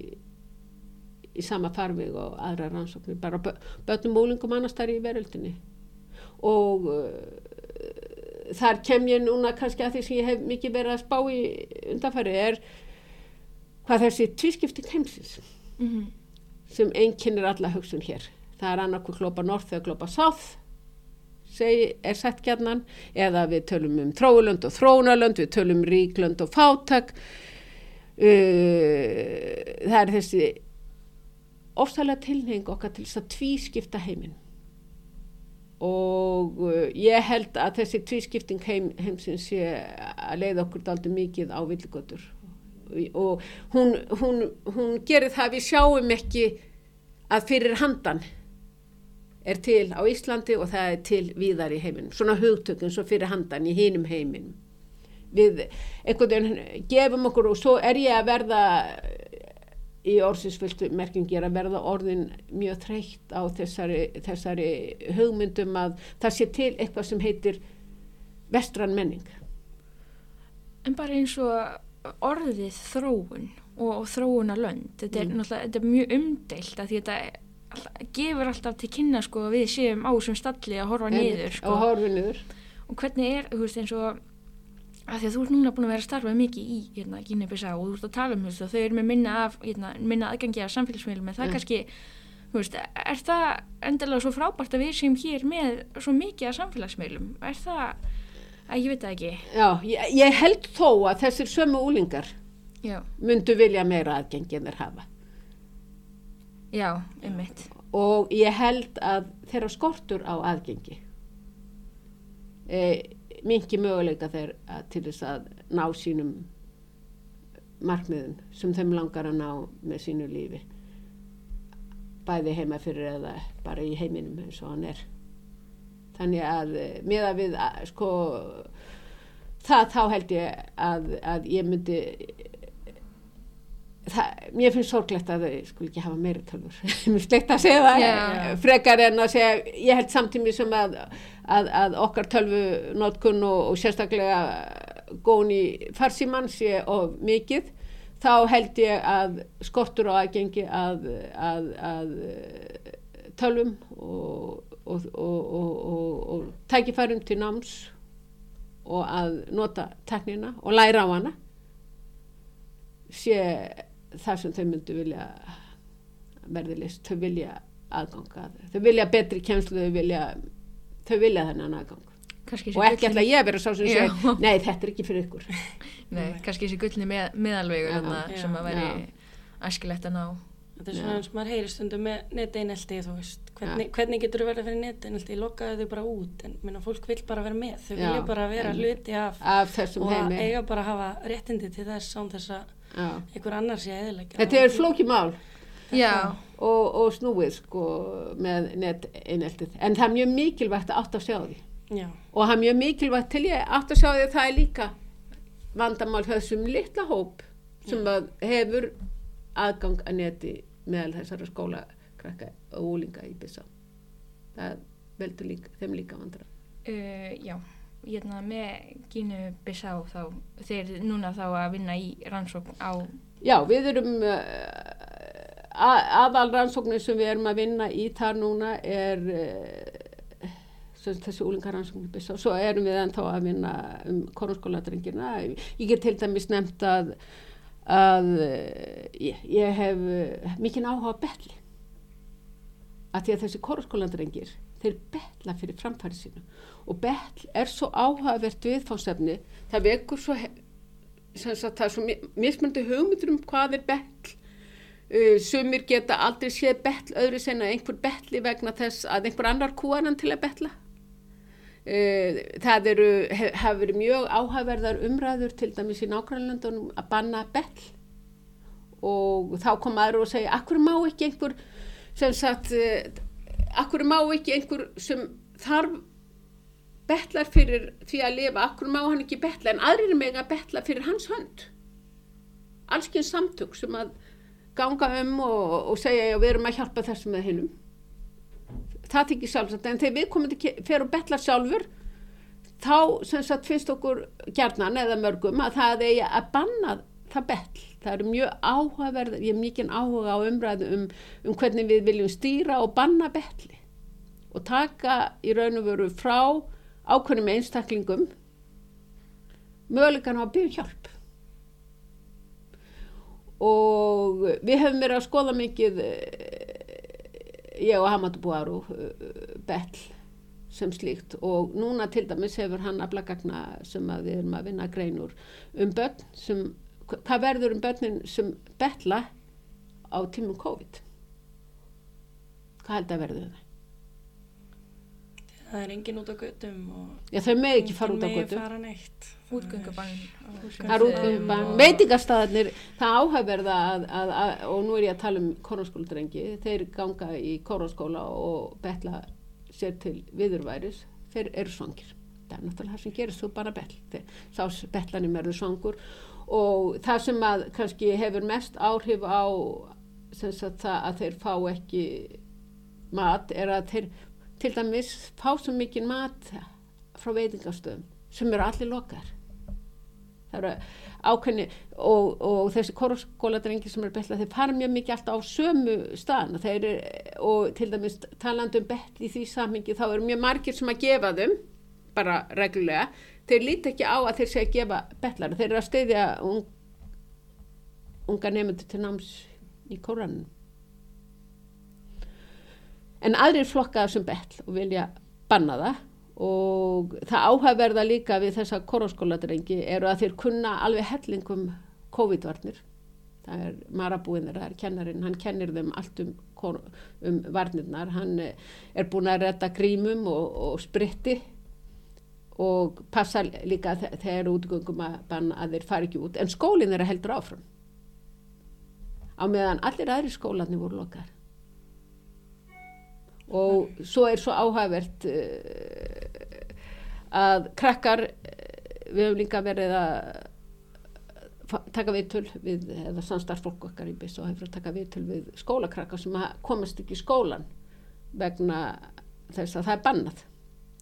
í sama farvig og aðra rannsóknir, bara bö- börnum og úlingum annars þar í veröldinni og uh, þar kem ég núna kannski að því sem ég hef mikið verið að spá í undanfæri er hvað þessi tvískipting heimsins Mhm. Sem einkennir alla hugsun hér. Það er annarkur glópa north eða glópa segi, er sett gjarnan eða við tölum um þróulönd og þróunarlönd, við tölum um ríklönd og fátak uh, það er þessi ofsalega tilheng okkar til þess að tvískipta heiminn. Og uh, ég held að þessi tvískipting heim, heimsins sé að leiða okkur daldi mikið á villigötur og hún, hún, hún gerir það að við sjáum ekki að fyrir handan er til á Íslandi og það er til víðar í heiminum, svona hugtökun svo fyrir handan í hinum heiminum. Við einhvern veginn gefum okkur og svo er ég að verða í orðsinsfylgtu merkingi er að verða orðin mjög þreytt á þessari, þessari hugmyndum að það sé til eitthvað sem heitir vestran menning. En bara eins og orðið þróun og, og þróunarlönd, þetta er Mm. náttúrulega þetta er mjög umdeilt að því þetta alltaf, gefur alltaf til kynna sko að við séum á sem stalli að horfa niður sko. og og hvernig er, þú veist, eins og að því að þú ert núna búin að vera að starfa mikið í hérna, Gínebisa og þú ert að tala um veist, að þau eru með minna, af, hérna, minna aðgangi af samfélagsmiðlum, en það Mm. kannski þú veist, er það endilega svo frábært að við séum hér með svo mikið af samfélagsmiðlum, er það að ég veit það ekki. Já, ég, ég held þó að þessir sömu úlingar já, myndu vilja meira aðgengi en þeir hafa. Já, einmitt. Og ég held að þeirra skortur á aðgengi e, mingi möguleika þeir að, til þess að ná sínum markmiðum sem þeim langar að ná með sínu lífi bæði heima fyrir eða bara í heiminum eins og hann er þannig að eh, miða við að, sko það þá held ég að, að ég myndi það, mér finnst sorglegt að þau skul ekki hafa meiri tölfur mér finnst leitt að segja það eh, frekar en að segja ég held samtími sem að, að, að okkar tölvu notkun og, og sérstaklega góðun í farsímann sé of mikið þá held ég að skortur á aðgengi að, að, að tölvum og, og, og, og, og tækifærum til náms og að nota teknina og læra á hana sé það sem þau myndu vilja verði list, þau vilja aðganga þau. Vilja betri kjenslu þau vilja, þau vilja þennan aðgang. Og ekki ætla ég að vera sá sem sé nei þetta er ekki fyrir ykkur. Nei, kannski þessi gullni með, meðalvegur sem að veri æskilegt að ná Þetta er svona eins og maður heyri stundum með neteinelti, þú veist, hvernig, hvernig getur þú verið fyrir neteinelti, lokaðu þau bara út, en minna, fólk vil bara vera með, þau vilja bara vera einmitt. hluti af af þessum og heimi. eiga bara að hafa réttindi til þess án þess að einhver annar sé eðilegja. þetta er flókið mál. Og, og snúið sko með net eineltið en það er mjög mikilvægt að átt að sjá því. Já, og það er mjög mikilvægt til ég átt að sjá því að það er líka vandamál þessum litla hóp sem að hefur aðgang að neti meðal þessara skólakrakka og úlinga í byssa það veldur líka, þeim líka vandra uh, já hérna með Gínu Bissá þá þeir núna þá að vinna í rannsókn á Já, við erum uh, aðal rannsóknir sem við erum að vinna í þar núna er uh, þessi úlingarannsóknir byssa og svo erum við ennþá að vinna um korunskóladrengina. Ég get til dæmis nefnt að, að uh, ég, ég hef uh, mikinn áhuga á betli. Að því að þessi korunskóladrengir þeir betla fyrir framfæri sínu. Og betl er svo áhugavert viðfánsefni það vekur svo það er svo mi- mismunandi hugmyndur um hvað er betl. Uh, sumir geta aldrei séð betl öðru sen að einhver betli vegna þess að einhver annar kúar hann til að betla það eru hef, hafa verið mjög áhugaverðar umræður til dæmis í nágrænlöndunum að banna betl og þá kom aðra og segja akkur má ekki einhver sem sagt uh, akkur má ekki einhver sem þarf betlar fyrir því að lifa, akkur má hann ekki betla en aðrir meg að betla fyrir hans hönd. Allskinn samtök sem að ganga um og, og segja að við erum að hjálpa þessum með hinnum það þykir sjálfsagt en þegar við komum til að fyrir að betla sjálfur þá sem sagt finnst okkur gerðnan eða mörgum að það eigi að banna það betl. Það eru mjög áhugaverð ég er mikið áhuga á umræðu um, um hvernig við viljum stýra og banna betli og taka í raun og veru frá ákveðnum einstaklingum mögulegan á að byggja hjálp. Og við hefum verið að skoða mikið ég og Hamadu Búaru betl sem slíkt og núna til dæmis hefur hann að blagagna sem að við erum að vinna greinur um börn sem, hvað verður um börnin sem betla á tímum COVID hvað held að verður það? Það er engin út á göttum Já þau með ekki fara út á göttum fara neitt. Útgöngubann veitingarstaðarnir það áhæfverða að, að, að, og nú er ég að tala um koronskóladrengi þeir ganga í koronskóla og betla sér til viðurværis. Þeir eru svangir. Það er náttúrulega það sem gerist þú bara bell. Þá bellanum eru svangur. Og það sem að kannski hefur mest áhrif á sagt, það að þeir fá ekki mat er að þeir til dæmis fá svo mikið mat frá veitingastöðum sem eru allir lokar það eru ákveðni og, og þessi korskóladrengi sem eru betla þeir fara mjög mikið alltaf á sömu staðan þeir, og til dæmis talandu um betli í því sammingi þá eru mjög margir sem að gefa þeim bara reglulega þeir líti ekki á að þeir sé að gefa betlar þeir eru að steyðja un, unga nefndu til náms í kóranum en aðrir flokkaða sem betl og vilja banna það. Og það áhægverða líka við þessa koránskóladrengi eru að þeir kunna alveg hellingum COVID-varnir. Það er marabúinir, það er kennarin hann kennir þeim allt um, um varnirnar, hann er búin að retta grímum og, og spritti og passa líka þegar útgöngum að að þeir fari ekki út. En skólinn er að heldur áfram. Á meðan allir aðri skólanir voru lokkar og svo er svo áhægvert uh, að krakkar við hefum líka verið að taka viðtöl við, eða samstarfsfólk okkar í BIS og hefur að taka viðtöl við skólakrakkar sem komast ekki í skólan vegna þess að það er bannað.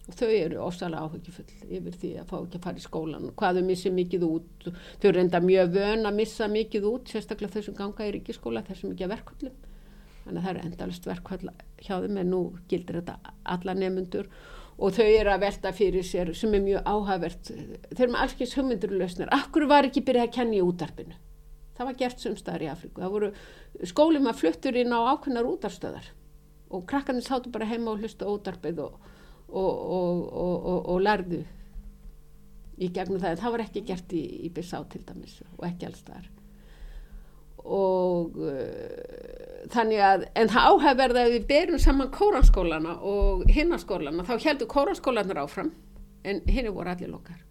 Og þau eru ósalega áhugifull yfir því að fá ekki að fara í skólan hvað þau missi mikið út þau eru enda mjög vön að missa mikið út sérstaklega þau sem ganga í ríkiskóla þessum ekki að verkvöldum þannig að það er endalist verkvall hjá þeim en nú gildir þetta alla nefnundur og þau eru að velta fyrir sér sem er mjög áhagvert þeir eru með allskeins hugmyndurlösnir akkur var ekki byrjað að kenna í útarpinu það var gert sumstaðar í Afríku. Það voru skólum að fluttur inn á ákveðnar útarstöðar og krakkarnir sátu bara heima og hlusta útarpið og, og, og, og lærðu í gegnum það. En það var ekki gert í, í Bissá til dæmis og ekki alls þar og uh, þannig að en það áhæfverði að við berum saman kóranskólana og hinnaskólana þá heldur kóranskólanar áfram en hinni voru allir lokkar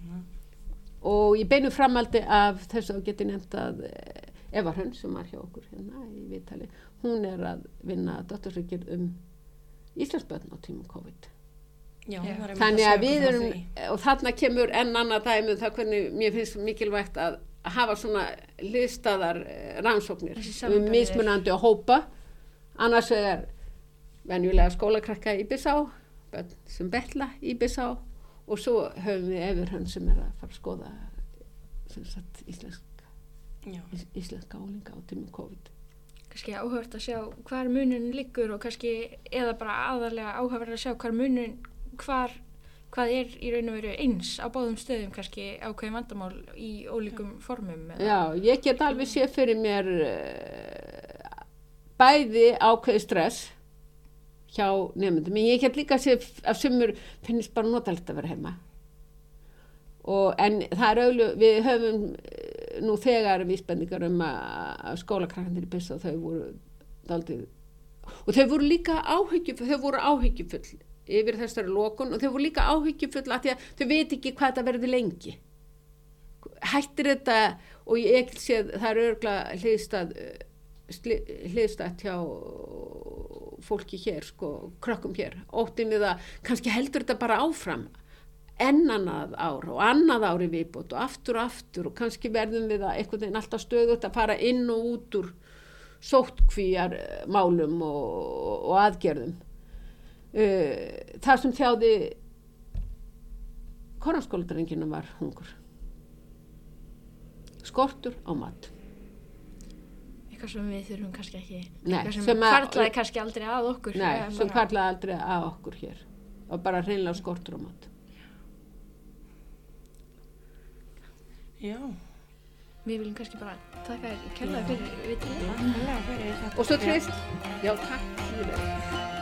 mm. og ég beinu framaldi af þess að geti nefnt að eh, Eva Hrönn sem var hjá okkur hérna í Viðtali hún er að vinna dottorsökjur um Íslandsböðn á tímum COVID Já, þannig að við erum og þarna kemur enn annað dæmi um það hvernig mér finnst mikilvægt að hafa svona liðstæðar eh, rannsóknir um mismunandi að hópa. Annars er venjulega skólakrakka í Bissá sem betla í Bissá og svo höfum við efur hann sem er að fara að skoða sagt, íslensk íslenska álinga á tímum COVID. Kannski áhört að sjá hvar munin liggur og kannski eða bara aðalega áhört að sjá hvar munin hvar, hvað er í raun og veru eins á báðum stöðum kannski ákveðin vandamál í ólíkum formum eða? Já, ég get alveg sé fyrir mér uh, bæði ákveði stress hjá nefndum, en ég get líka sé að sumur finnist bara notalegt að vera heima. Og en það er auðvitað, við höfum eh, nú þegar vísbendingar um að skólakrakkandir í byrsa þau voru daldið og þau voru líka áhyggjufull, þau voru áhyggjufull yfir þessari lókun og þau voru líka áhyggjufull að að þau veit ekki hvað þetta verður lengi hættir þetta og ég ekki sé það er örgla hliðstað hliðstað hjá fólki hér, sko, krökkum hér. Óttin við að kannski heldur þetta bara áfram enn annað ár og annað ári viðbót og aftur og aftur og kannski verðum við að einhvern veginn alltaf stöðut að fara inn og út úr sóttkvíjar eh, málum og, og aðgerðum. Uh, það sem þjáði koranskóldrenginu var hungur. Skortur á mat. Eitthvað sem við þurfum kannski ekki, Nei, eitthvað sem, sem að- hvarlaði kannski aldrei að okkur. Nei, sem bara- kvarlaði aldrei að okkur hér. Og bara hreinlega skortur á mat. Já. Við viljum kannski bara taka þér kærlega fyrir fyrir þetta. Og svo trist, já takk, fyrir.